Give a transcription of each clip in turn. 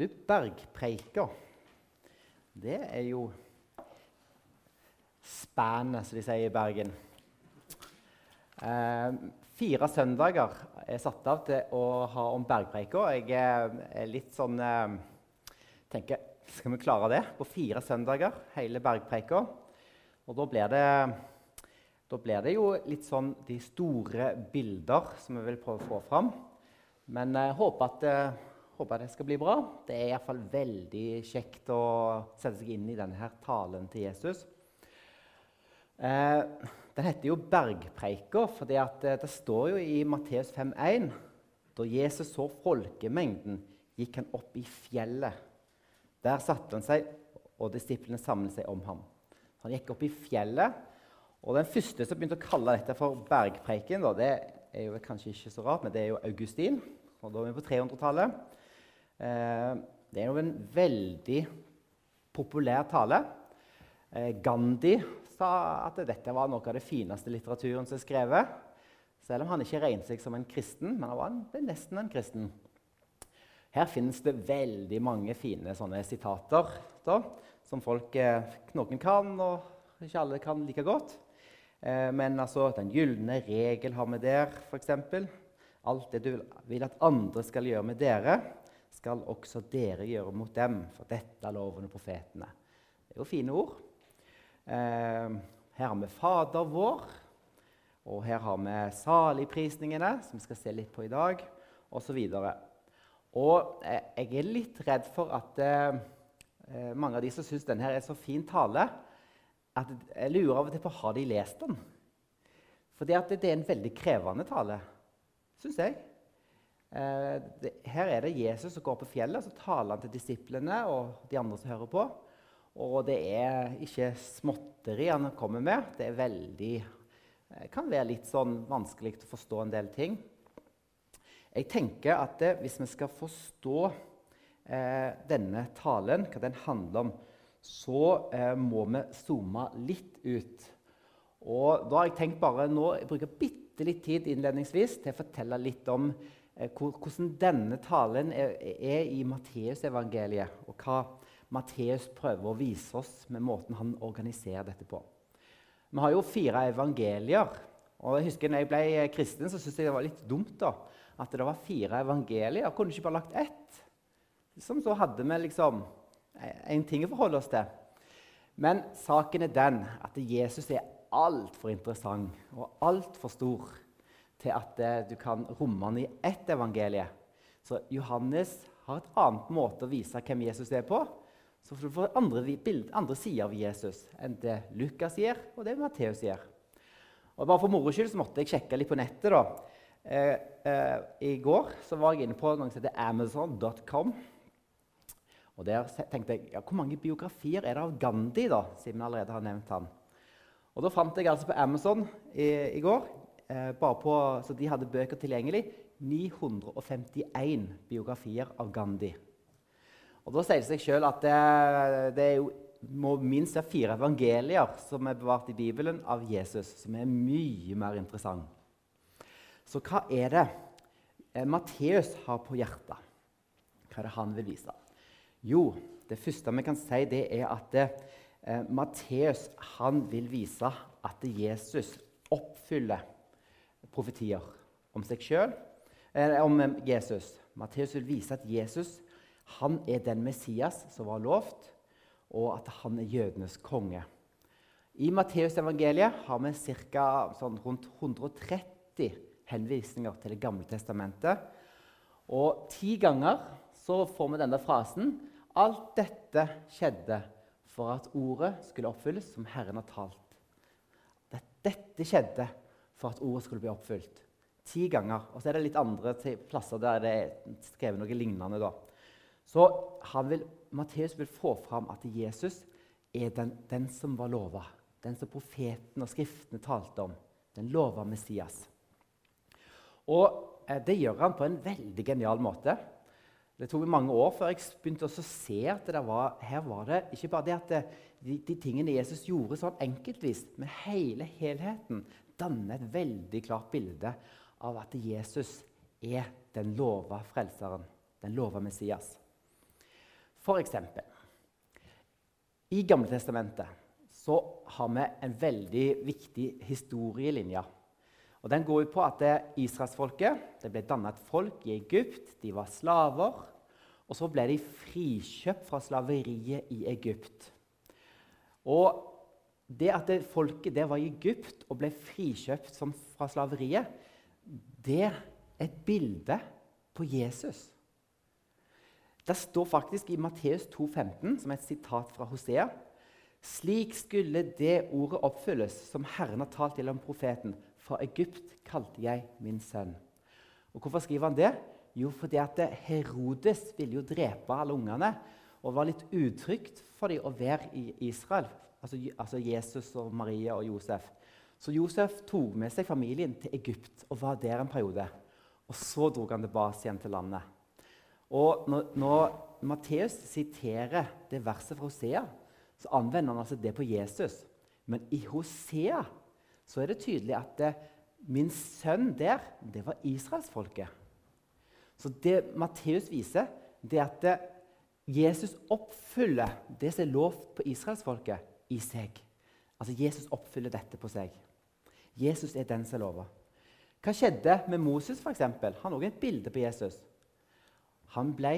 Du, bergpreika, det er jo spennende, som de sier i Bergen. Eh, fire søndager er satt av til å ha om bergpreika. Jeg er litt sånn eh, tenker, Skal vi klare det på fire søndager, hele bergpreika? Og da blir det da blir det jo litt sånn de store bilder som vi vil prøve å få fram. Men jeg håper at, eh, håper det skal bli bra. Det er iallfall veldig kjekt å sette seg inn i denne talen til Jesus. Eh, den heter jo 'Bergpreika', for eh, det står jo i Matteus 5,1 Da Jesus så folkemengden, gikk han opp i fjellet. Der satte han seg, og disiplene samlet seg om ham. Han gikk opp i fjellet, og Den første som begynte å kalle dette for bergpreiken, det er jo kanskje ikke så rart, men det er jo Augustin. og Da er vi på 300-tallet. Eh, det er jo en veldig populær tale. Eh, Gandhi sa at dette var noe av det fineste litteraturen som er skrevet. Selv om han ikke regnet seg som en kristen, men han var en, nesten en kristen. Her finnes det veldig mange fine sånne sitater da, som folk, eh, noen kan, og ikke alle kan like godt. Men altså, den gylne regel har vi der, f.eks. Alt det du vil at andre skal gjøre med dere, skal også dere gjøre mot dem. For dette er loven og profetene. Det er jo fine ord. Eh, her har vi Fader vår, og her har vi saligprisningene, som vi skal se litt på i dag, osv. Og, og eh, jeg er litt redd for at eh, eh mange av de som syns denne er så fin tale, at jeg lurer av og til på har de lest den. For det, det er en veldig krevende tale, syns jeg. Eh, det, her er det Jesus som går på fjellet, og så taler han til disiplene og de andre som hører på. Og det er ikke småtteri han kommer med. Det veldig, eh, kan være litt sånn vanskelig å forstå en del ting. Jeg tenker at det, hvis vi skal forstå eh, denne talen, hva den handler om, så eh, må vi zoome litt ut. Og da har jeg tenkt bare nå jeg bruker bitte litt tid innledningsvis til å fortelle litt om hvordan denne talen er, er i Matteusevangeliet, og hva Matteus prøver å vise oss med måten han organiserer dette på. Vi har jo fire evangelier. og jeg husker når jeg ble kristen, så syntes jeg det var litt dumt da, at det var fire evangelier. Jeg kunne ikke bare lagt ett. Som så hadde vi liksom en ting å forholde oss til. Men saken er den at Jesus er altfor interessant og altfor stor til at eh, du kan romme den i ett evangelie. Så Johannes har et annet måte å vise hvem Jesus er på. Så du får andre, andre sider av Jesus enn det Lukas gjør, og det Matteus gjør. Og bare For moro skyld så måtte jeg sjekke litt på nettet. da. Eh, eh, I går så var jeg inne på noe som heter amazon.com. Og der tenkte jeg ja, hvor mange biografier er det av Gandhi, da, siden vi allerede har nevnt han. Og Da fant jeg altså på Amazon i, i går, eh, på, så de hadde bøker tilgjengelig, 951 biografier av Gandhi. Og Da sier det seg sjøl at det, det jo, må minst være fire evangelier som er bevart i Bibelen av Jesus, som er mye mer interessant. Så hva er det eh, Matteus har på hjertet? Hva er det han vil vise? Jo, det første vi kan si, det er at eh, Matteus vil vise at Jesus oppfyller profetier om seg sjøl, om eh, Jesus. Matteus vil vise at Jesus han er den Messias som var lovt, og at han er jødenes konge. I Matteusevangeliet har vi ca. Sånn rundt 130 henvisninger til Det gamle testamentet. Og ti ganger så får vi denne frasen Alt dette skjedde for at ordet skulle oppfylles som Herren har talt. Dette skjedde for at ordet skulle bli oppfylt. Ti ganger. Og så er det litt andre plasser der det er skrevet noe lignende. da. Så vil, Matteus vil få fram at Jesus er den, den som var lova. Den som profeten og skriftene talte om. Den lova Messias. Og eh, det gjør han på en veldig genial måte. Det tok mange år før jeg begynte å se at det var, her var det ikke bare det at det, de, de, tingene Jesus gjorde sånn enkeltvis, men hele helheten danner et veldig klart bilde av at Jesus er den lova frelseren, den lova Messias. For eksempel I Gamletestamentet så har vi en veldig viktig historielinje. Og Den går ut på at israelsfolket ble dannet et folk i Egypt. De var slaver. Og så ble de frikjøpt fra slaveriet i Egypt. Og det at det folket der var i Egypt og ble frikjøpt fra slaveriet, det er et bilde på Jesus. Det står faktisk i Matteus 2,15, som er et sitat fra Hosea Slik skulle det ordet oppfylles som Herren har talt gjennom profeten. Fra Egypt kalte jeg min sønn. Og Hvorfor skriver han det? Jo, fordi at Herodes ville jo drepe alle ungene. Og var litt utrygt for dem å være i Israel. Altså, altså Jesus og Maria og Josef. Så Josef tok med seg familien til Egypt og var der en periode. Og så dro han tilbake igjen til landet. Og når, når Matteus siterer det verset fra Hosea, så anvender han altså det på Jesus. Men i Hosea så er det tydelig at det, min sønn der, det var israelsfolket. Så det Matteus viser, det er at det, Jesus oppfyller det som er lovt på israelsfolket, i seg. Altså Jesus oppfyller dette på seg. Jesus er den som er lova. Hva skjedde med Moses, f.eks.? Han også et bilde på Jesus. Han ble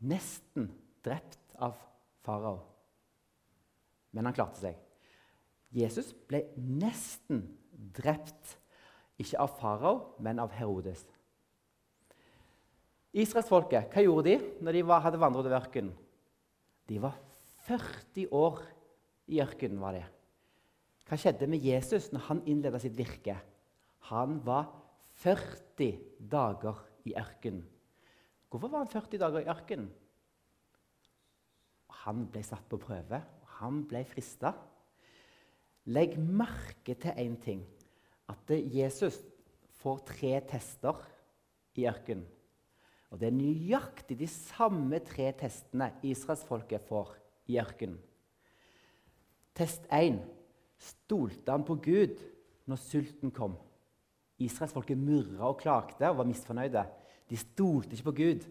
nesten drept av farao, men han klarte seg. Jesus ble nesten drept, ikke av farao, men av Herodes. Israelsfolket, hva gjorde de når de var, hadde vandret over ørkenen? De var 40 år i ørkenen. var det. Hva skjedde med Jesus når han innleda sitt virke? Han var 40 dager i ørkenen. Hvorfor var han 40 dager i ørkenen? Han ble satt på prøve, og han ble frista. Legg merke til én ting. At Jesus får tre tester i ørkenen. Og Det er nøyaktig de samme tre testene israelsfolket får i ørkenen. Test 1. Stolte han på Gud når sulten kom? Israelsfolket murra og klagde og var misfornøyde. De stolte ikke på Gud.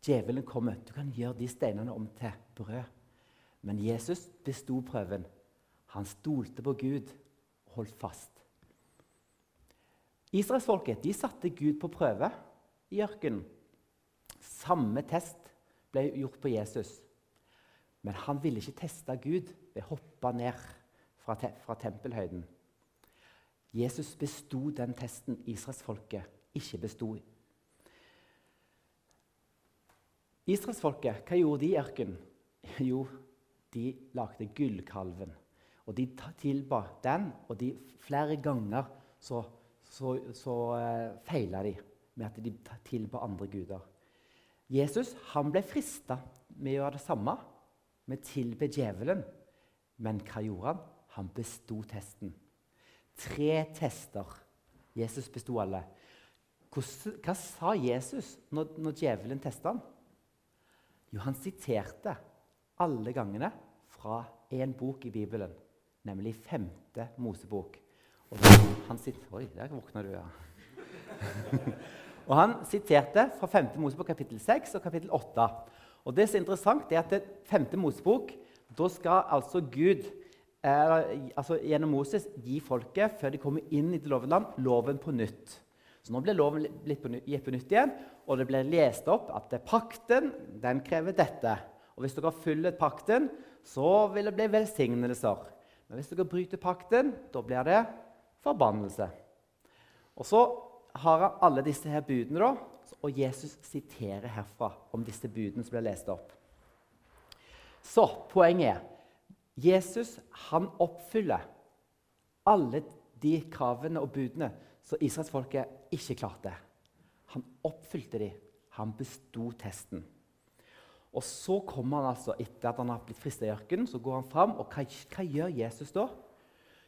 Djevelen kommer. Du kan gjøre de steinene om til brød. Men Jesus besto prøven. Han stolte på Gud og holdt fast. Israelsfolket satte Gud på prøve i ørkenen. Samme test ble gjort på Jesus. Men han ville ikke teste Gud å hoppe ned fra, te fra tempelhøyden. Jesus besto den testen israelsfolket ikke besto. Israelsfolket, hva gjorde de i ørkenen? Jo, de lagde gullkalven. Og de tilba den, og de, flere ganger så, så, så uh, feila de med at de tilba andre guder. Jesus han ble frista med å gjøre det samme, med å tilbe djevelen. Men hva gjorde han? Han besto testen. Tre tester. Jesus besto alle. Hva sa Jesus når, når djevelen testa han? Jo, han siterte alle gangene fra én bok i Bibelen, nemlig femte Mosebok. Og han Oi, der våkna du, ja. og han siterte fra femte Mosebok kapittel 6 og kapittel 8. Og det som er interessant, er at femte Mosebok da skal altså Gud eh, altså gjennom Moses gi folket, før de kommer inn i det lovede land, loven på nytt. Så Nå blir loven litt på, på nytt igjen, og det blir lest opp at pakten den krever dette. Og Hvis dere følger pakten, så vil det bli velsignelser. Men hvis dere bryter pakten, da blir det forbannelse. Og så har han alle disse her budene, da, og Jesus siterer herfra om disse budene som blir lest opp. Så poenget er Jesus han oppfyller alle de kravene og budene som israelsfolket ikke klarte. Han oppfylte de. Han besto testen. Og så kommer han altså, Etter at han har blitt frista i ørkenen, så går han fram. Og hva, hva gjør Jesus da?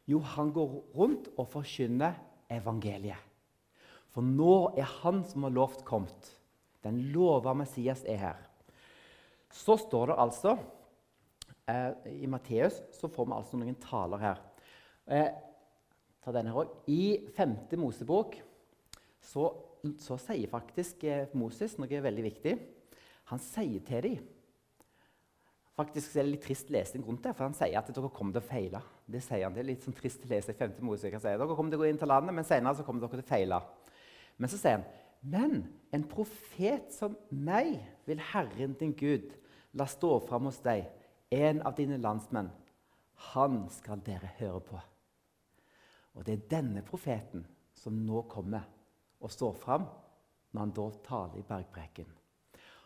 Jo, han går rundt og forkynner evangeliet. For nå er han som har lovt, kommet. Den lova Messias er her. Så står det altså I Matteus så får vi altså noen taler her. Eh, ta denne her også. I femte Mosebok så, så sier faktisk eh, Moses noe veldig viktig. Han sier til dem Faktisk er det litt trist lesning rundt det, for han sier at dere kommer til å feile. Det sier han, det er litt sånn trist å lese i 5. Mosebok. Han sier dere kommer til å gå inn til landet, men senere kommer dere til å feile. Men så sier han men en profet som meg vil Herren din Gud la stå fram hos deg, en av dine landsmenn. Han skal dere høre på. Og det er denne profeten som nå kommer og står fram når han da taler i bergpreken.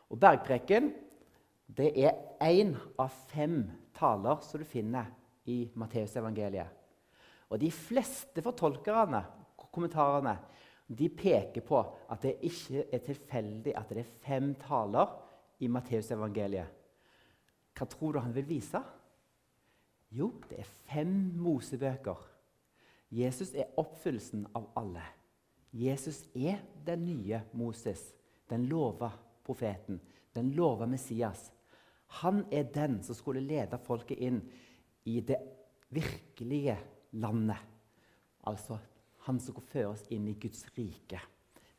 Og Bergpreken det er én av fem taler som du finner i Matteusevangeliet. Og de fleste fortolkerne kommentarene de peker på at det ikke er tilfeldig at det er fem taler i Matteusevangeliet. Hva tror du han vil vise? Jo, det er fem mosebøker. Jesus er oppfyllelsen av alle. Jesus er den nye Moses, den lova profeten, den lova Messias. Han er den som skulle lede folket inn i det virkelige landet. Altså han som fører oss inn i Guds rike.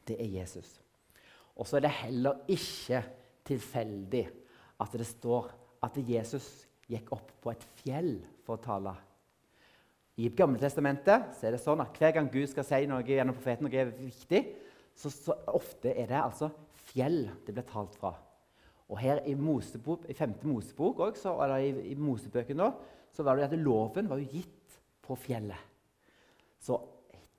Det er Jesus. Og så er det heller ikke tilfeldig at det står at Jesus gikk opp på et fjell for å tale. I Gamle Testamentet er det sånn at hver gang Gud skal si noe gjennom profeten, noe er viktig, så, så ofte er det altså fjell det blir talt fra. Og her i, Mosebok, i 5. Mosebok også, eller i, i Mosebøken så var det at loven var jo gitt på fjellet. Så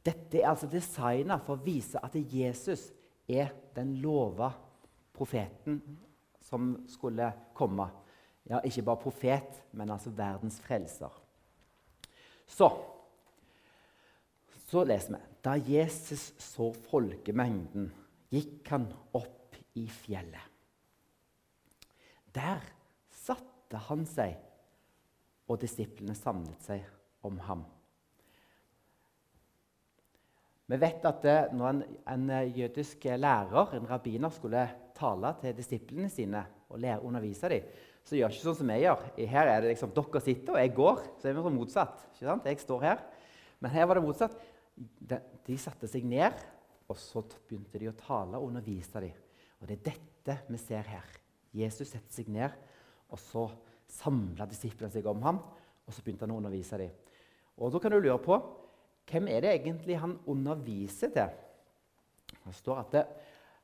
dette er altså designa for å vise at Jesus er den lova profeten som skulle komme. Ja, ikke bare profet, men altså verdens frelser. Så så leser vi da Jesus så folkemengden, gikk han opp i fjellet. Der satte han seg, og disiplene samlet seg om ham. Vi vet at det, når en, en, jødisk lærer, en rabbiner, skulle tale til disiplene sine og undervise dem, så gjør ikke sånn som jeg gjør. Her er det liksom dere sitter, og jeg går. Så er vi sånn motsatt. ikke sant? Jeg står her. Men her var det motsatt. De, de satte seg ned, og så begynte de å tale og undervise dem. Og det er dette vi ser her. Jesus setter seg ned, og så samla disiplene seg om ham, og så begynte han å undervise dem. Og Da kan du lure på hvem er det egentlig han underviser til. Det står at det,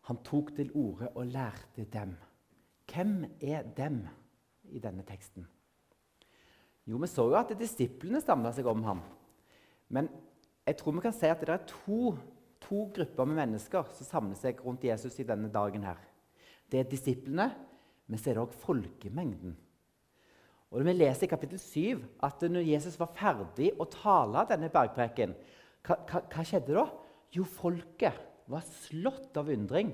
han tok til orde og lærte dem. Hvem er dem i denne teksten? Jo, Vi så jo at disiplene samla seg om ham. Men jeg tror vi kan si at det er to, to grupper med mennesker som samler seg rundt Jesus i denne dagen. her. Det er disiplene, men så er det òg folkemengden. Og Vi leser i kapittel 7 at når Jesus var ferdig å tale denne bergpreken, hva, hva, hva, skjedde da? Jo, folket var slått av undring.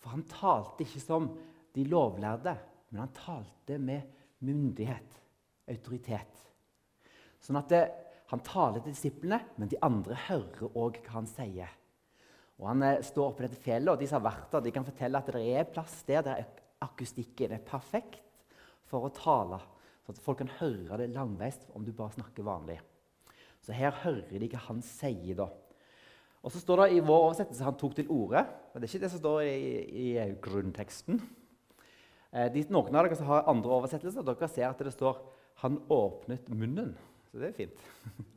For han talte ikke som de lovlærde, men han talte med myndighet, autoritet. Sånn at det, Han taler til disiplene, men de andre hører òg hva han sier. Og Han eh, står på dette fjellet, og de som har vært der, de kan fortelle at det er plass der der akustikken er perfekt for å tale. Sånn at folk kan høre det langveis om du bare snakker vanlig. Så her hører de hva han sier. da. Og så står det i vår oversettelse han tok til orde. Men det er ikke det som står i, i grunnteksten. Eh, de, noen av dere som har andre oversettelser, dere ser at det står 'Han åpnet munnen'. Så det er fint.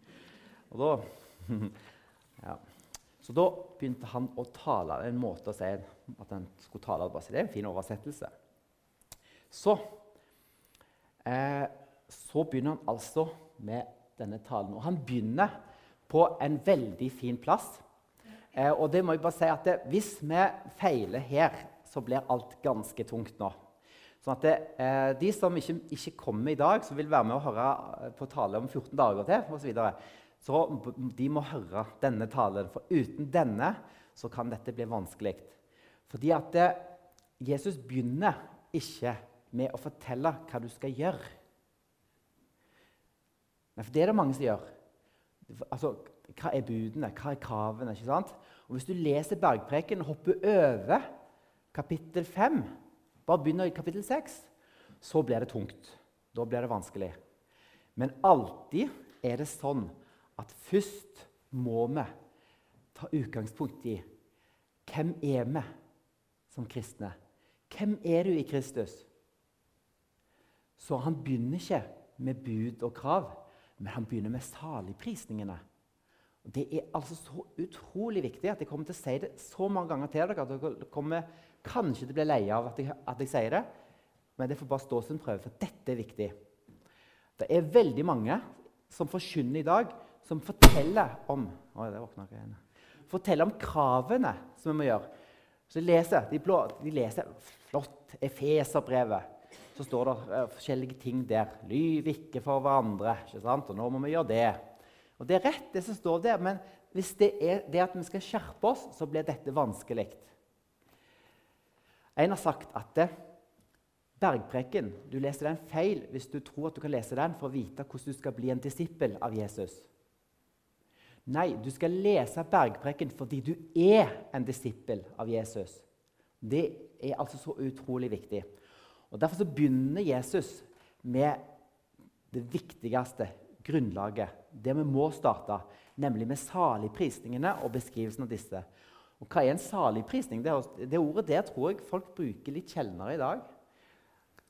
Og da, ja. Så da begynte han å tale. En måte å si at han skulle tale på. Det er en fin oversettelse. Så eh, så begynner han altså med denne talen. Og han begynner på en veldig fin plass. Eh, og det må jeg bare si at det, Hvis vi feiler her, så blir alt ganske tungt nå. Sånn at det, eh, De som ikke, ikke, kommer i dag, som vil være med og høre eh, på tale om 14 dager til, og så, videre, så de må høre denne talen. For uten denne så kan dette bli vanskelig. Fordi at eh, Jesus begynner ikke med å fortelle hva du skal gjøre. Men for det er det mange som gjør. Altså, Hva er budene? Hva er kravene? ikke sant? Og Hvis du leser Bergpreken og hopper over kapittel 5, bare begynner i kapittel 6, så blir det tungt. Da blir det vanskelig. Men alltid er det sånn at først må vi ta utgangspunkt i hvem er vi som kristne. Hvem er du i Kristus? Så han begynner ikke med bud og krav, men han begynner med saligprisningene. Det er altså så utrolig viktig at jeg kommer til å si det så mange ganger til dere at dere kommer kanskje de blir lei av at jeg, at jeg sier det, men det får bare stå sin prøve, for dette er viktig. Det er veldig mange som forkynner i dag, som forteller om Oi, det jeg igjen. Forteller om kravene som vi må gjøre. Så de leser, de, blå, de leser flott Efeserbrevet. Så står det uh, forskjellige ting der. Lyv ikke for hverandre. ikke sant? Og nå må vi gjøre det. Og Det er rett, det som står der, men hvis det er det at vi skal skjerpe oss, så blir dette vanskelig. En har sagt at det, Bergpreken du leser den feil hvis du tror at du kan lese den for å vite hvordan du skal bli en disippel av Jesus. Nei, du skal lese Bergpreken fordi du er en disippel av Jesus. Det er altså så utrolig viktig. Og Derfor så begynner Jesus med det viktigste grunnlaget, det vi må starte, nemlig med saligprisningene og beskrivelsen av disse. Og Hva er en saligprisning? Det, det ordet der tror jeg folk bruker litt sjeldnere i dag.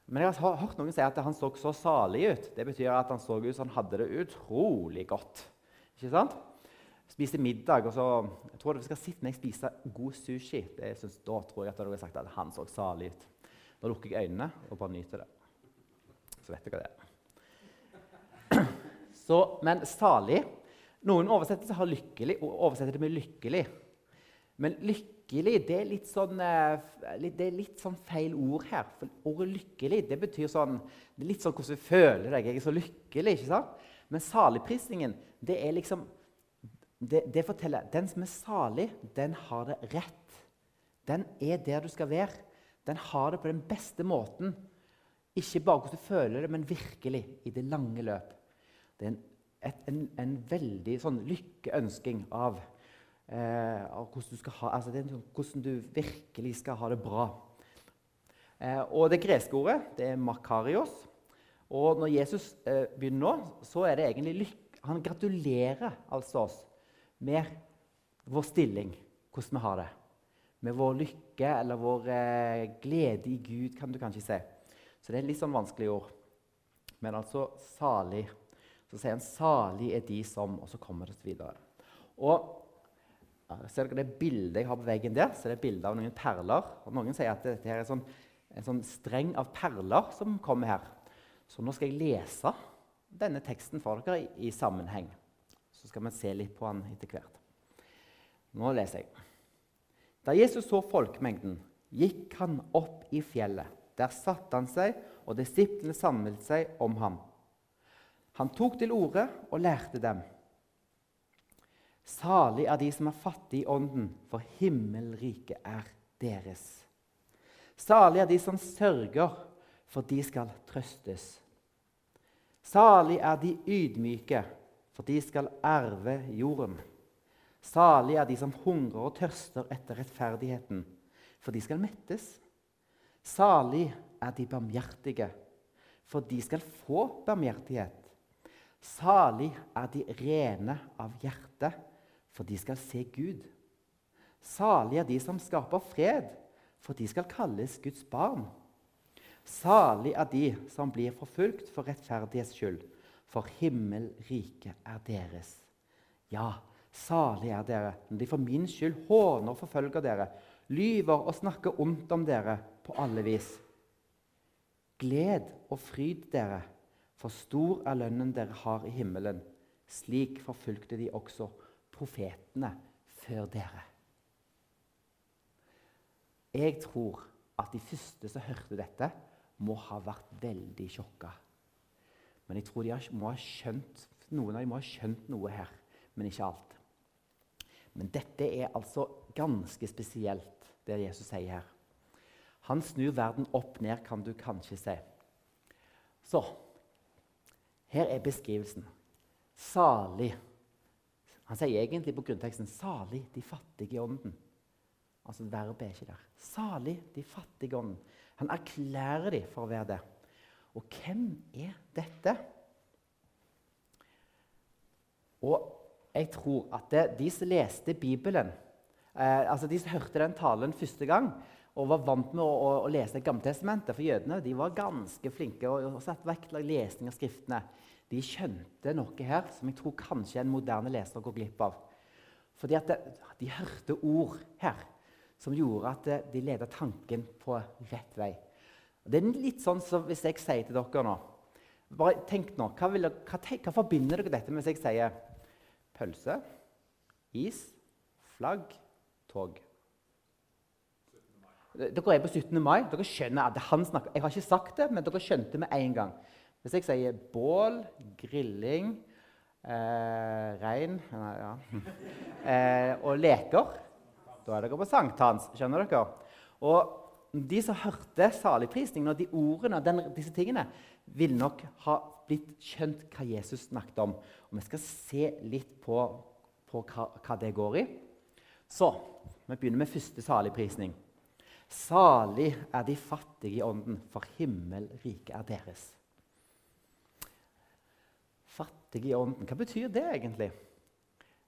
Men jeg har hørt noen si at han så så salig ut. Det betyr at han så ut som han hadde det utrolig godt. Ikke sant? Spiste middag, og så jeg tror du skal sitte ned og spise god sushi. Det synes, da tror jeg at du har sagt at han så salig ut. Da lukker jeg øynene og bare nyter det. Så vet hva det. Så, men salig Noen oversettelser har lykkelig, oversetter det med 'lykkelig'. Men lykkelig det er litt sånn, eh, det er litt sånn feil ord her. For ordet 'lykkelig' det betyr sånn, det er litt sånn hvordan du føler deg. Jeg er så lykkelig. ikke sant? Men saligprisningen det er liksom det, det forteller Den som er salig, den har det rett. Den er der du skal være. Den har det på den beste måten. Ikke bare hvordan du føler det, men virkelig i det lange løp. Det er en, et, en, en veldig sånn lykkeønsking av Eh, og hvordan du, ha, altså det, hvordan du, virkelig skal ha det bra. Eh, og Det greske ordet det er makarios. Og når Jesus eh, begynner nå, så er det egentlig lykke. Han gratulerer altså oss med vår stilling, hvordan vi har det. Med vår lykke eller vår eh, glede i Gud, kan du kanskje si. Så det er litt sånn vanskelig ord. Men altså salig. Så sier han 'salig er de som', og så kommer det videre. Og Ser dere det bildet jeg har på veggen der? Så det er bilde av noen perler. Og noen sier at dette er sånn, en sånn streng av perler som kommer her. Så nå skal jeg lese denne teksten for dere i, i sammenheng. Så skal vi se litt på den etter hvert. Nå leser jeg. Da Jesus så folkemengden, gikk han opp i fjellet. Der satte han seg, og disiplene samlet seg om ham. Han tok til orde og lærte dem. Salig er de som er fattige i ånden, for himmelriket er deres. Salig er de som sørger, for de skal trøstes. Salig er de ydmyke, for de skal erve jorden. Salig er de som hungrer og tørster etter rettferdigheten, for de skal mettes. Salig er de barmhjertige, for de skal få barmhjertighet. Salig er de rene av hjerte, for de skal se Gud. Salige er de som skaper fred, for de skal kalles Guds barn. Salig er de som blir forfulgt for rettferdighets skyld, for himmelriket er deres. Ja, salig er dere når de for min skyld håner og forfølger dere, lyver og snakker ondt om dere på alle vis. Gled og fryd dere, for stor er lønnen dere har i himmelen. Slik forfulgte de også profetene før dere. Jeg tror at de første som hørte dette, må ha vært veldig sjokka. Men jeg tror de må ha skjønt, noen av dem må ha skjønt noe her, men ikke alt. Men dette er altså ganske spesielt, det Jesus sier her. Han snur verden opp ned, kan du kanskje se. Så her er beskrivelsen. Salig han sier egentlig på grunnteksten 'salig de fattige i ånden'. Altså Verbet er ikke der. Salig de fattige i ånden. Han erklærer dem for å være det. Og hvem er dette? Og jeg tror at det, de som leste Bibelen, eh, altså de som hørte den talen første gang, og var vant med å, å, å lese Gammeltestamentet. For jødene de var ganske flinke og, og satte vektlagt lesning av Skriftene. De skjønte noe her som jeg tror kanskje en moderne leser går glipp av. Fordi at de hørte ord her som gjorde at de ledet tanken på rett vei. Det er litt sånn som hvis jeg sier til dere nå bare tenk nå, Hva, vil, hva, hva forbinder dere dette med hvis jeg sier pølse, is, flagg, tog? Dere er på 17. mai. Dere skjønner at han snakker. Jeg har ikke sagt det, men dere skjønte med en gang. Hvis jeg sier bål, grilling, eh, regn ja. eh, og leker, da er dere på sankthans. Skjønner dere? Og de som hørte saligprisningen og de ordene og disse tingene, vil nok ha blitt skjønt hva Jesus snakket om. Og Vi skal se litt på, på hva, hva, det går i. Så vi begynner med første saligprisning. Salig er de fattige i ånden, for himmelriket er deres. Fattige i ånden, hva betyr det egentlig?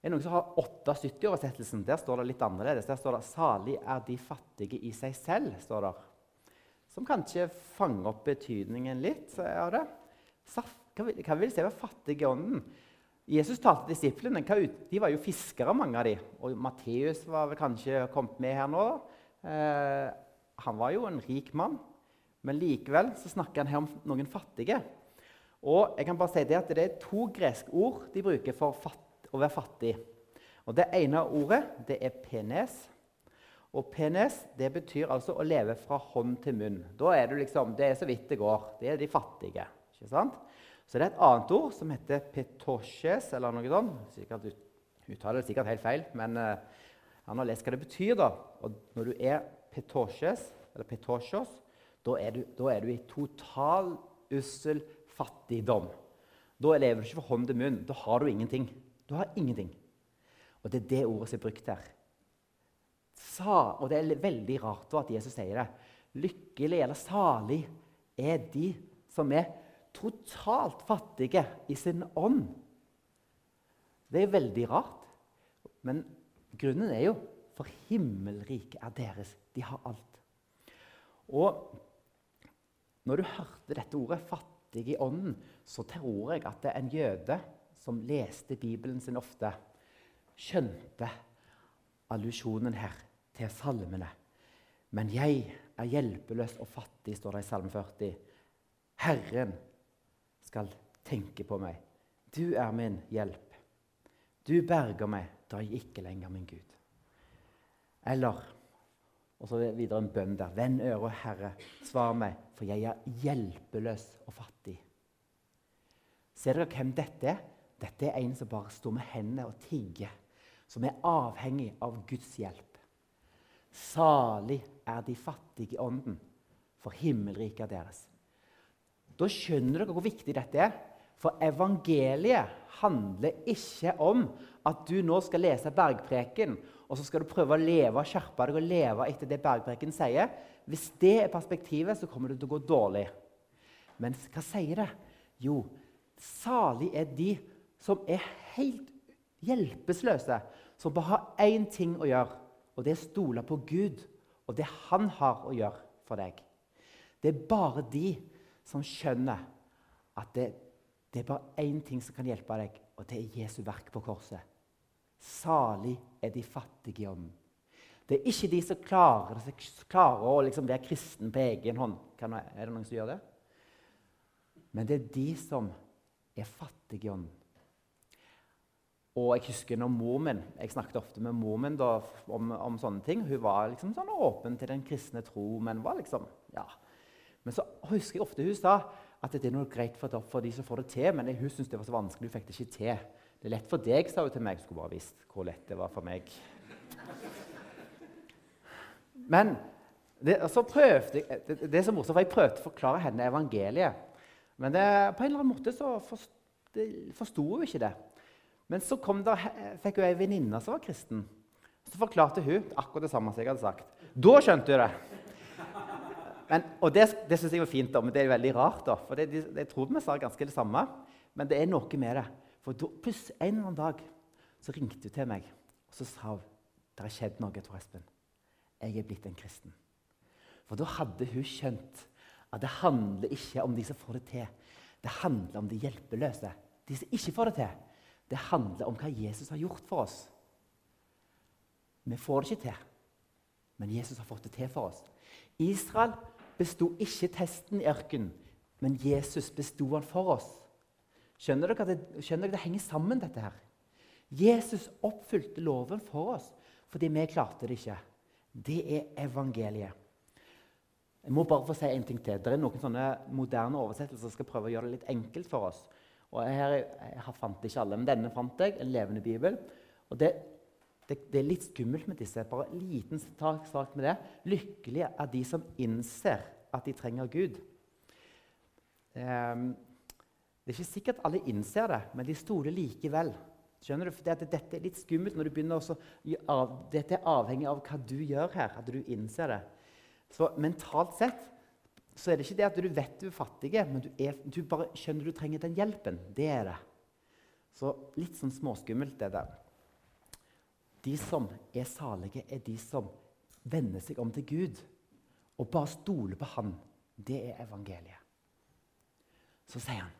Er det noen som har 78-oversettelsen? Der står det litt annerledes. Der står det 'Salig er de fattige i seg selv'. står det. Som kanskje fanger opp betydningen litt av det. Hva vil, si å være fattig i ånden? Jesus talte disiplene. De var jo fiskere, mange av de. Og Matteus var vel kanskje kommet med her nå. Eh, han var jo en rik mann, men likevel så snakker han her om noen fattige. Og jeg kan bare si Det at det er to greske ord de bruker for å være fattig. Og Det ene ordet det er penes. Og penes det betyr altså å leve fra hånd til munn. Da er Det liksom, det er så vidt det går. Det er de fattige. ikke sant? Så det er et annet ord som heter petosjes, eller noe sånt. Sikkert, uttaler det sikkert helt feil, men uh, har lest hva det betyr. da. Og når du er petosjes, eller petosjos, da er, du, da er du i total ussel fattigdom. Da lever du ikke fra hånd til munn. Da har du ingenting. Du har ingenting. Og det er det ordet som er brukt her. Sa, og det er veldig rart at Jesus sier det. Lykkelig eller salig er de som er totalt fattige i sin ånd. Det er veldig rart. Men grunnen er jo for himmelriket er deres. De har alt. Og når du hørte dette ordet 'fattig i ånden', så tror jeg at er en jøde som leste Bibelen sin ofte, skjønte allusjonen her til salmene. Men jeg er hjelpeløs og fattig, står det i Salme 40. Herren skal tenke på meg. Du er min hjelp. Du berger meg da jeg ikke lenger min Gud. Eller og så videre en bønn der. Vend øret, Herre, svar meg, for jeg er hjelpeløs og fattig. Ser dere hvem dette er? Dette er en som bare står med hendene og tigger. Som er avhengig av Guds hjelp. Salig er de fattige i ånden, for himmelriket er deres. Da skjønner dere hvor viktig dette er. For evangeliet handler ikke om at du nå skal lese bergpreken og så skal du prøve å leve og skjerpe deg og leve etter det bergpreken sier. Hvis det er perspektivet, så kommer det til å gå dårlig. Men hva sier det? Jo, salig er de som er helt hjelpeløse, som bare har én ting å gjøre, og det er å stole på Gud og det Han har å gjøre for deg. Det er bare de som skjønner at det, det er bare én ting som kan hjelpe deg, og det er Jesu verk på korset. Salig er de fattige i ånden. Det er ikke de som klarer, som klarer å liksom være kristen på egen hånd. er det noen som gjør det? Men det er de som er fattige i ånden. Og jeg husker når mor min, Jeg snakket ofte med mor min da, om, om, sånne ting. Hun var liksom sånn åpen til den kristne tro, men var liksom, ja. Men så husker jeg ofte hun sa at det er noe greit for, for de som får det til, men hun syntes det var så vanskelig. Hun fikk det ikke til. Det er lett for deg, sa hun til meg. Jeg Skulle bare visst hvor lett det var for meg. Men det, så prøvde det, det, er så morsomt, for jeg prøvde å forklare henne evangeliet. Men det, på en eller annen måte så forsto hun ikke det. Men så der, fikk hun ei venninne som var kristen. Så forklarte hun akkurat det samme som jeg hadde sagt. Da skjønte hun det. Men, og Det, det syns jeg var fint, da, men det er veldig rart. da, for Jeg tror vi sa ganske det samme, men det er noe med det. For da, en eller annen dag så ringte hun til meg og så sa hun det har skjedd noe, Tor Espen. Jeg er blitt en kristen. For da hadde hun skjønt at det handler ikke om de som får det til. Det handler om de hjelpeløse, de som ikke får det til. Det handler om hva Jesus har gjort for oss. Vi får det ikke til, men Jesus har fått det til for oss. Israel besto ikke testen i ørkenen, men Jesus besto den for oss. Skjønner dere det, skjønner dere det henger sammen, dette her? Jesus oppfylte loven for oss fordi vi klarte det ikke. Det er evangeliet. Jeg må bare få si en ting til. Det er noen sånne moderne oversettelser som skal prøve å gjøre det litt enkelt for oss. Og her, Jeg fant ikke alle, men denne fant jeg. En levende bibel. Og det, det, det er litt skummelt med disse. Bare en liten sak med det. Lykkelige er de som innser at de trenger Gud. Um, det er ikke sikkert alle innser det, men de stoler likevel. Skjønner du? For det, Dette er litt skummelt når du begynner også, Dette er avhengig av hva du gjør her, at du innser det. Så mentalt sett så er det ikke det at du vet du er fattig, men du, er, du bare skjønner du trenger den hjelpen. Det er det. Så litt sånn småskummelt, det der. De som er salige, er de som vender seg om til Gud og bare stoler på Han. Det er evangeliet. Så sier han,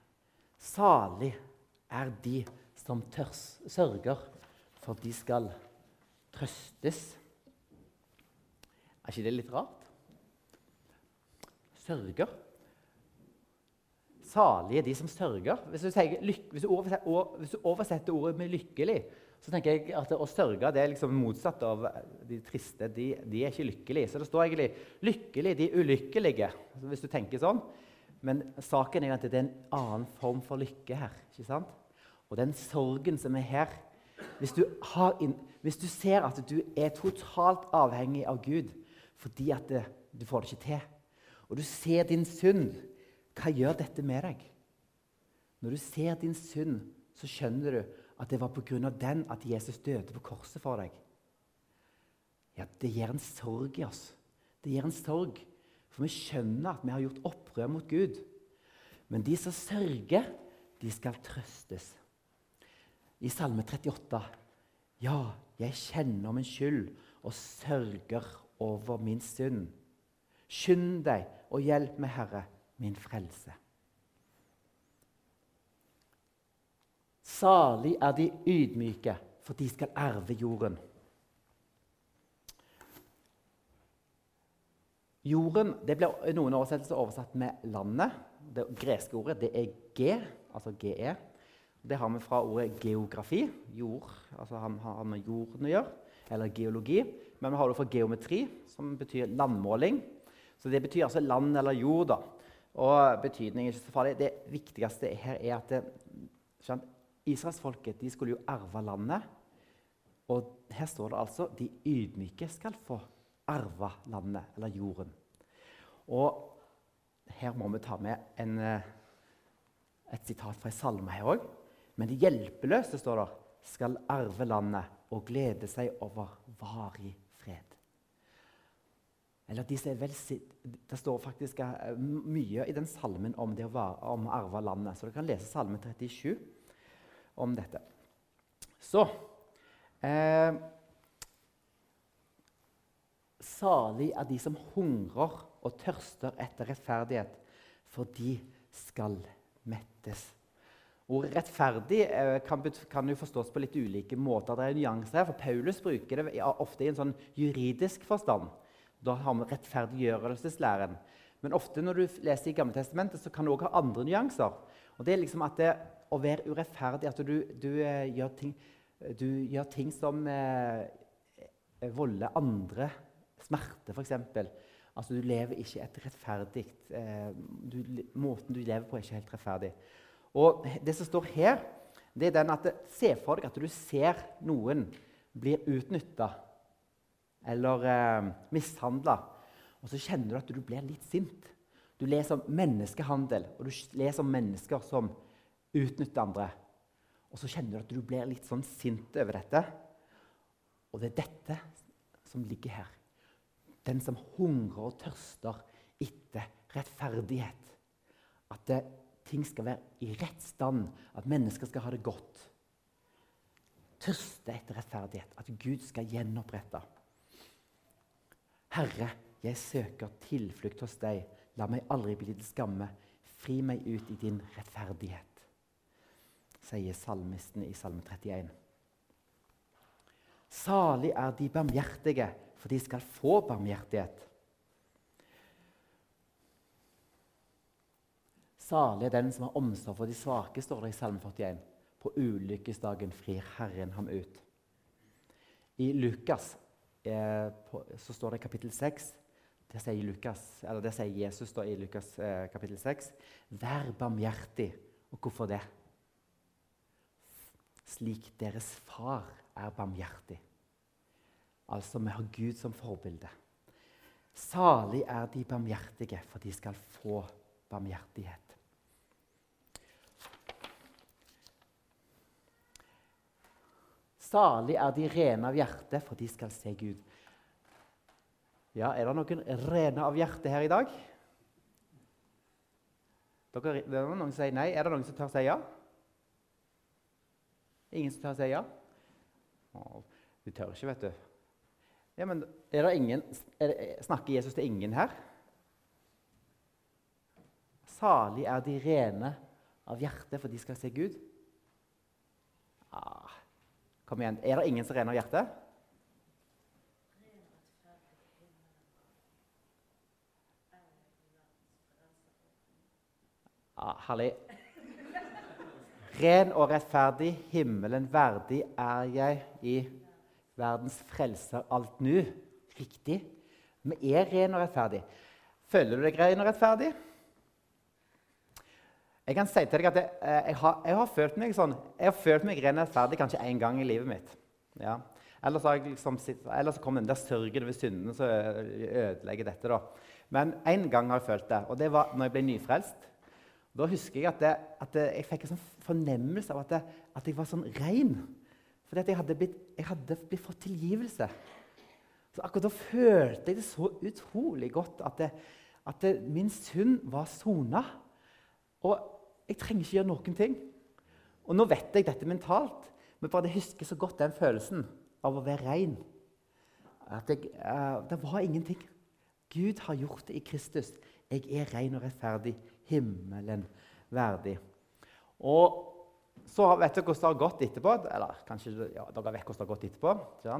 salig er de som tørs, sørger, for de skal trøstes. Er ikke det litt rart? Sørger. Salige de som sørger. Hvis du, sier, hvis du, oversetter, hvis du oversetter ordet med 'lykkelig', så tenker jeg at å sørge det er liksom motsatt av de triste. De, de, er ikke lykkelige. Så det står egentlig 'lykkelig de ulykkelige', hvis du tenker sånn. Men saken er at det er en annen form for lykke her. ikke sant? Og den sorgen som er her hvis du, inn, hvis du ser at du er totalt avhengig av Gud fordi at det, du får det ikke til, og du ser din synd, hva gjør dette med deg? Når du ser din synd, så skjønner du at det var pga. den at Jesus døde på korset for deg. Ja, Det gir en sorg i oss. Det gir en sorg, For vi skjønner at vi har gjort opprør mot Gud. Men de som sørger, de skal trøstes. I Salme 38.: Ja, jeg kjenner min skyld og sørger over min synd. Skynd deg og hjelp meg, Herre, min frelse. Salig er de ydmyke, for de skal erve jorden. Jorden det ble noen oversettelser oversatt med 'landet'. Det greske ordet det er G, altså GE. Det har vi fra ordet geografi. Jord, altså han har med jorden å gjøre. Eller geologi. Men vi har det fra geometri, som betyr landmåling. Så det betyr altså land eller jord. da. Og betydning er ikke så farlig. Det viktigste her er at det, Israelsfolket skulle jo arve landet. Og her står det altså de ydmyke skal få arve landet, eller jorden. Og her må vi ta med en, eh, et sitat fra en salme her òg. Men de hjelpeløse står der, skal arve landet og glede seg over varig fred. Eller de som er velsitt, Det står faktisk eh, mye i den salmen om det å, om å arve landet. Så du kan lese Salme 37 om dette. Så eh, Salig er de som hungrer og tørster etter rettferdighet, for de skal mettes. Ordet 'rettferdig' eh, kan, kan, jo forstås på litt ulike måter. Det er nyanser her, for Paulus bruker det ofte i en sånn juridisk forstand. Da har vi rettferdiggjørelseslæren. Men ofte når du leser i Gammeltestamentet, så kan du også ha andre nyanser. Og det er liksom at det, å være urettferdig, at du, du, uh, gjør, ting, du gjør, ting, som eh, volder andre smerte, f.eks. Altså, du lever ikke et rettferdig eh, du, Måten du lever på, er ikke helt rettferdig. Og det som står her, det er den at Se for deg at du ser noen blir utnytta eller eh, mishandla, og så kjenner du at du blir litt sint. Du leser om menneskehandel, og du leser om mennesker som utnytter andre. Og så kjenner du at du blir litt sånn sint over dette. Og det er dette som ligger her. Den som hungrer og tørster etter rettferdighet. At det, ting skal være i rett stand, at mennesker skal ha det godt. Tørste etter rettferdighet, at Gud skal gjenopprette. Herre, Jeg søker tilflukt hos deg. La meg aldri bli til skamme. Fri meg ut i din rettferdighet, sier salmisten i Salme 31. Salig er de barmhjertige, for de skal få barmhjertighet. Salig er den som har omsorg for de svake, står det i Salme 41. På ulykkesdagen frir Herren ham ut. I Lukas eh, på, så står det i kapittel 6 det sier, Lukas, det sier Jesus da, i Lukas eh, kapittel 6. Vær barmhjertig. Og hvorfor det? Slik deres far er barmhjertig. Altså, vi har Gud som forbilde. Salig er de barmhjertige, for de skal få barmhjertighet. Salig er de rene av hjerte, for de skal se Gud. Ja, Er det noen rene av hjerte her i dag? Dere, det er noen som sier nei. Er det noen som tør å si ja? Ingen som tør å si ja? Du tør ikke, vet du. Ja, men er det ingen, er det, Snakker Jesus til ingen her? Salig er de rene av hjerte, for de skal se Gud. Ah, kom igjen. Er det ingen som er rene av hjerte? Ah, herlig. Ren og rettferdig, himmelen verdig er jeg i verdens frelser alt nu. Riktig. Vi er ren og rettferdig. Føler du deg ren og rettferdig? Jeg kan si til deg at jeg, eh, jeg, har, jeg har, følt meg sånn, jeg har følt meg ren og rettferdig kanskje én gang i livet mitt. Ja. Ellers, liksom, ellers kom den der sørgen over syndene som ødelegger dette. da. Men én gang har jeg følt det, og det var når jeg ble nyfrelst. Da husker jeg at, det, at det, jeg fikk en sånn fornemmelse av at, det, at jeg var sånn ren. Fordi at jeg hadde blitt, jeg hadde blitt fått tilgivelse. Så akkurat da følte jeg det så utrolig godt at, at min synd var sona. Og jeg trenger ikke gjøre noen ting. Og nå vet jeg dette mentalt, men bare jeg husker så godt den følelsen av å være ren. At jeg, uh, det var ingenting. Gud har gjort det i Kristus. Jeg er ren og rettferdig himmelen verdig. Og så vet dere hvordan det har gått etterpå. Eller kanskje ja, dere vet hvordan det har gått etterpå.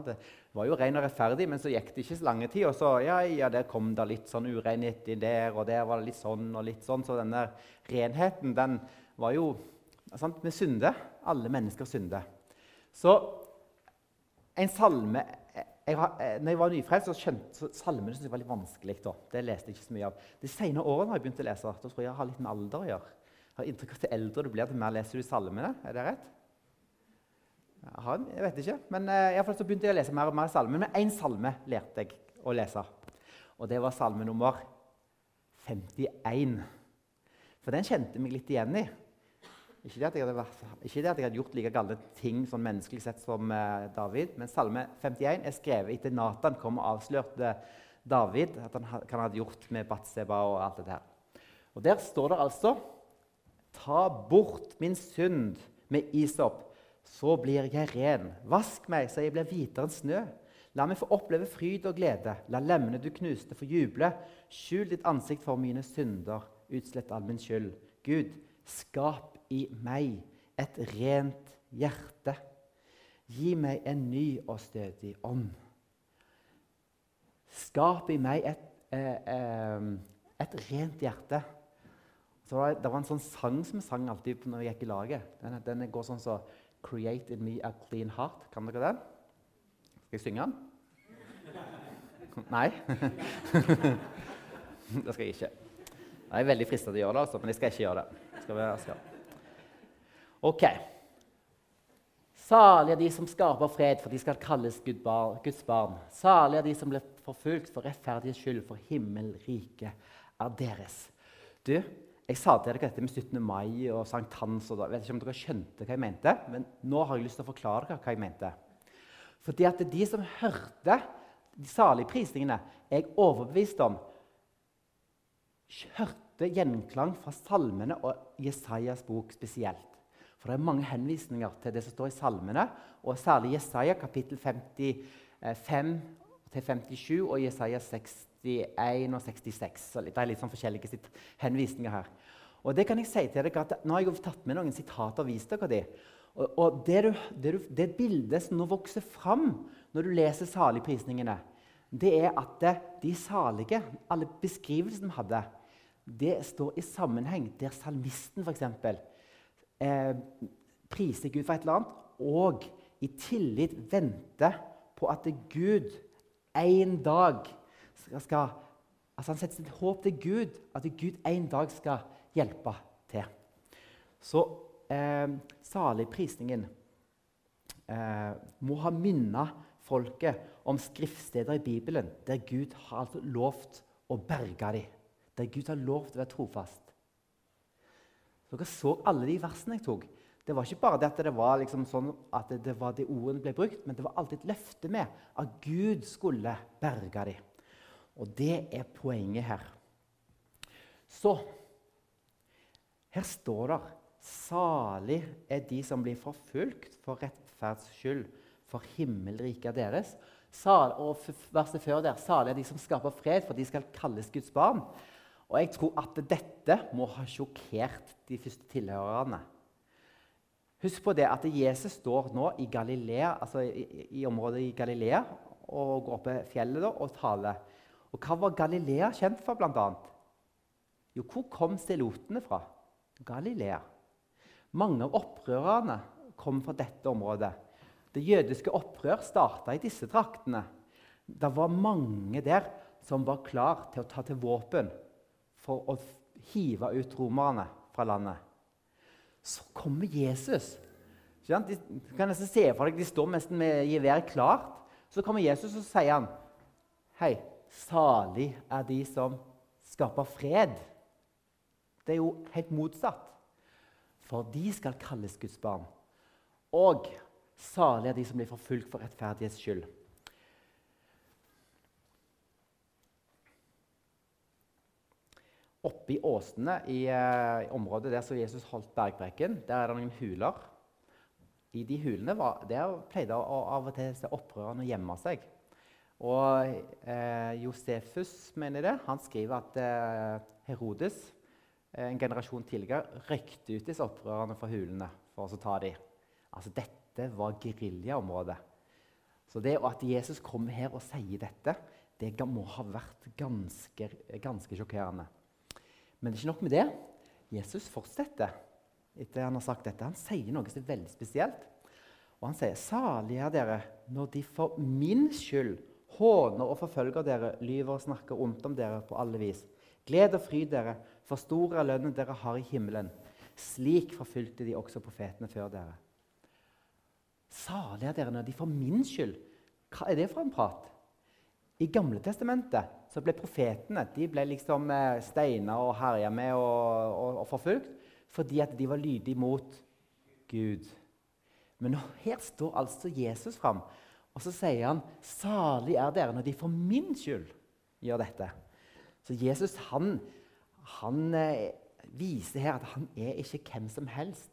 Det var jo ren og rettferdig, men så gikk det ikke så lange tid. Og så ja, ja, der kom det litt sånn urenhet inn der, og der var det litt sånn og litt sånn. Så denne renheten, den var jo sant, Vi synder. Alle mennesker synder. Så en salme jeg har, eh, når jeg var nyfrelst, så skjønte så salmene syntes jeg var litt vanskelig. Da. Det leste jeg ikke så mye av. De senere årene har jeg begynt å lese. Da tror jeg jeg har litt med alder å gjøre. Jeg har inntrykk av at eldre du blir, til mer leser du salmene. Er det rett? Jeg, jeg vet ikke. Men jeg i fall begynte å lese mer og mer salmer. Men én salme lærte jeg å lese. Og det var salme nummer 51. For den kjente jeg meg litt igjen i. Ikke det, hadde, ikke det, at jeg hadde, gjort like gale ting sånn menneskelig sett som uh, David, men Salme 51 er skrevet etter Nathan kom og avslørte David at han, han hadde gjort med Batseba og alt det her. Og Der står det altså Ta bort min synd med isop, så blir jeg ren. Vask meg så jeg blir hvitere enn snø. La meg få oppleve fryd og glede. La lemmene du knuste, få juble. Skjul ditt ansikt for mine synder. Utslett all min skyld. Gud, skap i meg et rent hjerte. Gi meg en ny og stødig ånd. Skap i meg et, eh, eh, et rent hjerte. Så det, var en sånn sang som vi sang alltid når vi gikk i laget. Den, den går sånn så Create in me a clean heart. Kan dere den? Skal jeg synge den? Nei? det skal jeg ikke. Jeg er veldig frista til å gjøre det, altså, men jeg skal ikke gjøre det. Skal vi, skal. Ok. Salige er de som skaper fred, for de skal kalles Guds barn. Salige er de som blir forfulgt for rettferdighets skyld, for himmelriket er deres. Du, jeg sa til dere dette med 17. mai og sankthans. Jeg vet ikke om dere skjønte hva jeg mente, men nå har jeg lyst til å forklare dere hva jeg mente. Fordi at de som hørte de salige prisningene, er jeg overbevist om hørte gjenklang fra salmene og Jesajas bok spesielt. For det er mange henvisninger til det som står i salmene, og særlig Jesaja kapittel 55 til 57 og Jesaja 61 og 66. Så det er litt sånn forskjellige henvisninger her. Og det kan jeg si til dere at Nå har jeg tatt med noen sitater og vist dere de. Og, og det, du, det, du, det, bildet som nå vokser fram når du leser saligprisningene, det er at de salige, alle beskrivelsene vi hadde, det står i sammenheng der salmisten f.eks. Eh, priser Gud for et eller annet, og i tillit venter på at Gud en dag skal, skal altså Han setter sitt håp til Gud, at Gud en dag skal hjelpe til. Så eh, saligprisningen eh, må ha minnet folket om skriftsteder i Bibelen der Gud har altså lovt å berge dem. Der Gud har lovt å være trofast. Dere så alle de versene jeg tok. Det var ikke bare det at det var liksom sånn at det var de ordene ble brukt, men det var alltid et løfte med at Gud skulle berge dem. Og det er poenget her. Så her står det Salig er de som blir forfulgt for rettferds skyld, for himmelriket er deres. Sal, og verset før der, Salig er de som skaper fred, for de skal kalles Guds barn. Og jeg tror at dette må ha sjokkert de første tilhørerne. Husk på det at Jesus står nå i Galilea, altså i, i området i Galilea og går opp fjellet da, og taler. Og Hva var Galilea kjent for, bl.a.? Jo, hvor kom stelotene fra? Galilea. Mange av opprørerne kom fra dette området. Det jødiske opprør starta i disse traktene. Det var mange der som var klar til å ta til våpen for å hive ut romerne fra landet. Så kommer Jesus. De, kan nesten se for deg, de står nesten med geværet klart. Så kommer Jesus og sier han, Hei, salig er de som skaper fred. Det er jo helt motsatt for de skal kalles Guds barn. Og salig er de som blir forfulgt for rettferdighets skyld. Oppe i åsene i, uh, i området der som Jesus holdt bergpreken, der er det noen huler. I de hulene var, der pleide å, av og til opprørerne å gjemme seg. Og eh, Josefus mener det. Han skriver at eh, Herodes Eh, en generasjon tidligere røykte ut disse opprørerne fra hulene for å ta dem. Altså, dette var geriljaområdet. Så det at Jesus kommer her og sier dette, det må ha vært ganske, ganske sjokkerende. Men det er ikke nok med det. Jesus fortsetter etter han har sagt dette. Han sier noe som er veldig spesielt. Og han sier, 'Salige er dere når de for min skyld håner og forfølger dere, lyver og snakker ondt om dere på alle vis.' Gled og fryd dere, for stor er lønnen dere har i himmelen. Slik forfulgte de også profetene før dere. Salige er dere når de for min skyld Hva er det for en prat? I Gamle testamentet så ble profetene de ble liksom eh, steina og herja med og, og, og, forfulgt fordi at de var lydige mot Gud. Men her står altså Jesus fram, og så sier han salig er dere når de for min skyld gjør dette. Så Jesus han, han eh, viser her at han er ikke hvem som helst.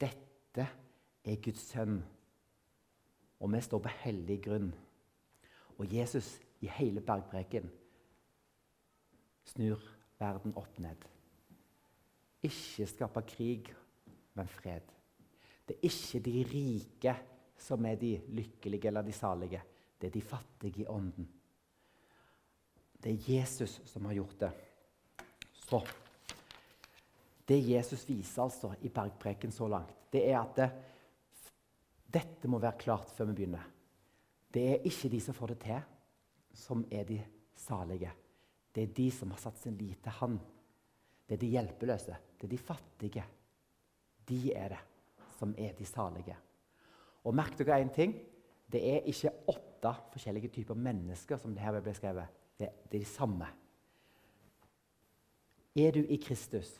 Dette er Guds sønn, og vi står på hellig grunn. Og Jesus i hele bergpreken snur verden opp ned. Ikke skape krig, men fred. Det er ikke de rike som er de lykkelige eller de salige. Det er de fattige i ånden. Det er Jesus som har gjort det. Så Det Jesus viser altså i bergpreken så langt, det er at det, dette må være klart før vi begynner. Det er ikke de som får det til, som er de salige. Det er de som har satt sin lit til Han. Det er de hjelpeløse. Det er de fattige. De er det som er de salige. Og merk dere én ting. Det er ikke åtte forskjellige typer mennesker som det her ble skrevet. Det, det er de samme. Er du i Kristus,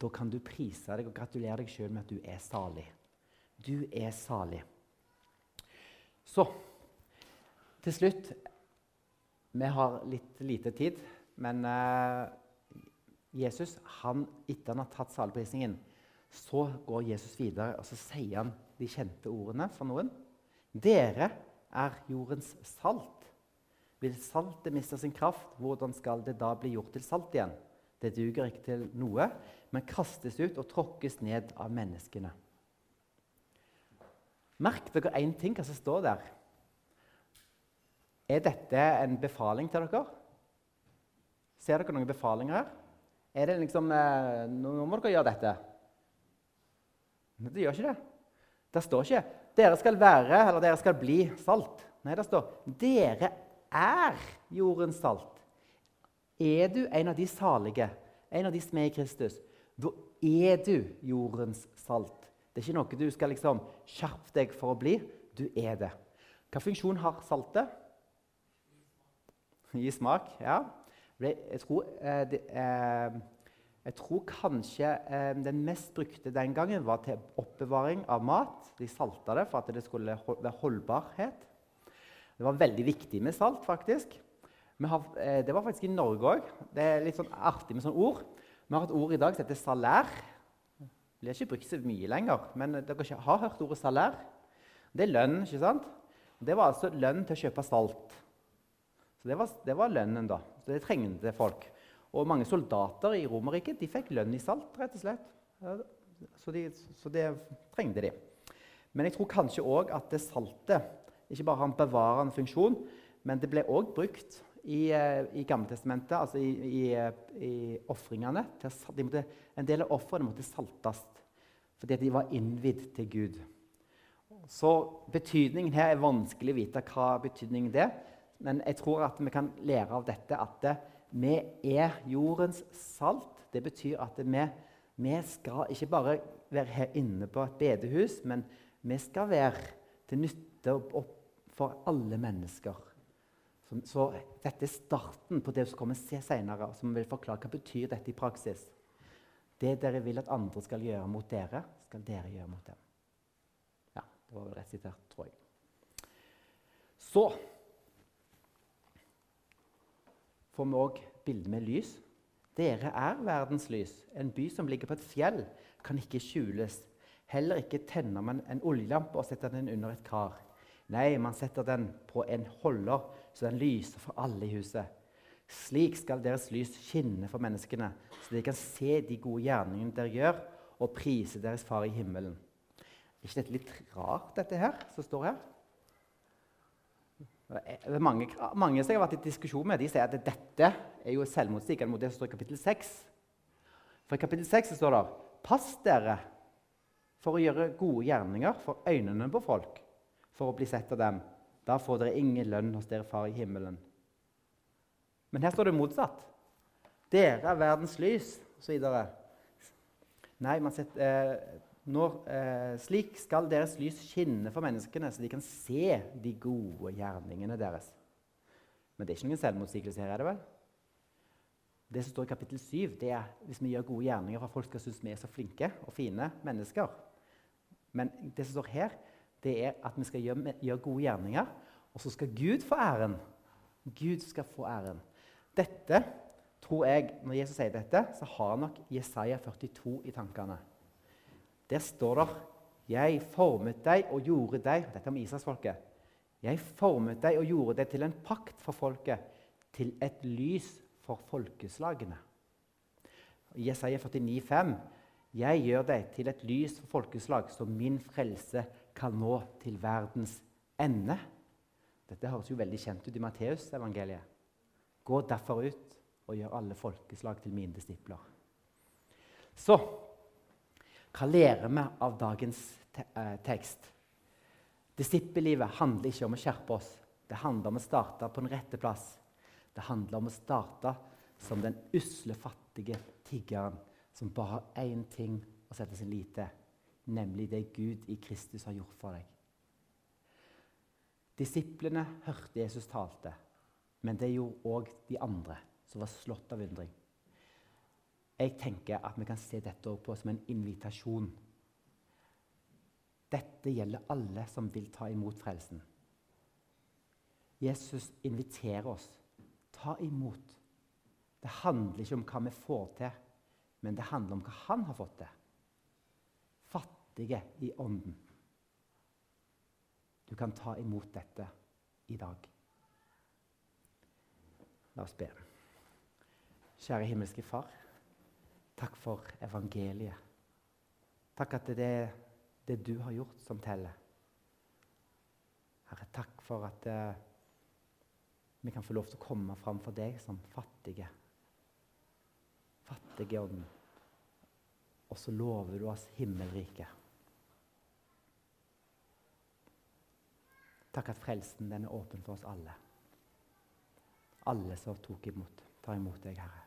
da kan du prise deg og gratulere deg sjøl med at du er salig. Du er salig. Så til slutt Vi har litt lite tid, men eh, Jesus, han, etter han har tatt saligprisningen, så går Jesus videre og så sier han de kjente ordene for noen. Dere er jordens salt. Vil saltet miste sin kraft, hvordan skal det da bli gjort til salt igjen? Det duger ikke til noe, men kastes ut og tråkkes ned av menneskene. Merk dere én ting hva som står der. Er dette en befaling til dere? Ser dere noen befalinger her? Er det liksom eh, Nå må dere gjøre dette. Men det gjør ikke det. Det står ikke 'dere skal være' eller 'dere skal bli salt'. Nei, det står 'dere er jordens salt'. Er du en av de salige, en av de som er i Kristus, da er du jordens salt. Det er ikke noe du skal liksom skjerpe deg for å bli. Du er det. Hva funksjon har saltet? Gi smak. ja. Jeg tror, eh, eh, jeg tror kanskje eh, den mest brukte den gangen var til oppbevaring av mat. De salta det for at det skulle være holdbarhet. Det var veldig viktig med salt, faktisk. Har, eh, det var faktisk i Norge òg. Det er litt sånn artig med sånne ord. Vi har et ord i dag som heter salær. Blir ikke brukt så mye lenger, men dere har hørt ordet salær? Det er lønn, ikke sant? Det var altså lønn til å kjøpe salt. Så Det var, det var lønnen, da. Så Det trengte folk. Og mange soldater i Romerriket fikk lønn i salt, rett og slett. Så, de, så det trengte de. Men jeg tror kanskje òg at det saltet ikke bare har en bevarende funksjon, men det ble òg brukt i, eh, i Gammeltestamentet, altså i, i, i ofringene. En del av ofrene måtte saltes fordi de var innvidd til Gud. Så betydningen her er vanskelig å vite hva betydningen er. Men jeg tror at vi kan lære av dette at vi er jordens salt. Det betyr at vi, vi skal ikke bare være her inne på et bedehus, men vi skal være til nytte for alle mennesker. Så, dette er starten på det som kommer se senere, som vil forklare hva betyr dette i praksis. Det dere vil at andre skal gjøre mot dere, skal dere gjøre mot dem. Ja, det var vel rett sitert, tror jeg. Så får vi òg bildet med lys. Dere er verdens lys. En by som ligger på et fjell, kan ikke skjules. Heller ikke tenner man en oljelampe og setter den under et kar. Nei, man setter den på en holder så den lyser for alle i huset. Slik skal deres lys skinne for menneskene, så de kan se de gode gjerningene dere gjør, og prise deres Far i himmelen. Er ikke dette litt rart, dette her, som står her? Er mange, mange som jeg har vært i diskusjon med, de sier at dette er jo selvmotsigende mot det som står i kapittel 6. For I kapittel 6 står det Pass dere for å gjøre gode gjerninger for øynene på folk, for å bli sett av dem. Da får dere ingen lønn hos dere far i himmelen. Men her står det motsatt. Dere er verdens lys, osv. Nei, man setter, eh, når, eh, slik skal deres lys skinne for menneskene, så de kan se de gode gjerningene deres. Men det er ikke noen selvmotsigelse her, er det vel? Det som står i kapittel 7, det er hvis vi gjør gode gjerninger for at folk skal synes vi er så flinke og fine mennesker. Men det som står her, det er at vi skal gjøre, gjøre gode gjerninger, og så skal Gud få æren. Gud skal få æren. Dette tror jeg, Når Jesus sier dette, så har nok Jesaja 42 i tankene. Der står det 'Jeg formet deg og gjorde deg' Dette om Israelsfolket. 'Jeg formet deg og gjorde deg til en pakt for folket, til et lys for folkeslagene'. Jesaja 49, 49,5.: 'Jeg gjør deg til et lys for folkeslag, så min frelse kan nå til verdens ende. Dette høres jo veldig kjent ut i Matteusevangeliet. Gå derfor ut og gjør alle folkeslag til mine disipler. Så hva lærer vi av dagens te eh, tekst? Disippellivet handler ikke om å skjerpe oss. Det handler om å starte på den rette plass. Det handler om å starte som den usle, fattige tiggeren som bare har én ting å sette sin lit til nemlig det Gud i Kristus har gjort for deg. Disiplene hørte Jesus talte, men det gjorde òg de andre, som var slått av undring. Jeg tenker at vi kan se dette på som en invitasjon. Dette gjelder alle som vil ta imot frelsen. Jesus inviterer oss. Ta imot. Det handler ikke om hva vi får til, men det handler om hva han har fått til fattige i ånden. Du kan ta imot dette i dag. La oss be. Kjære himmelske Far. Takk for evangeliet. Takk at det er det du har gjort, som teller. Herre, takk for at uh, vi kan få lov til å komme fram for deg som fattige. Fattige ånd. Og så lover du oss himmelriket. Takk at frelsen den er åpen for oss alle. Alle som tok imot, tar imot deg, Herre.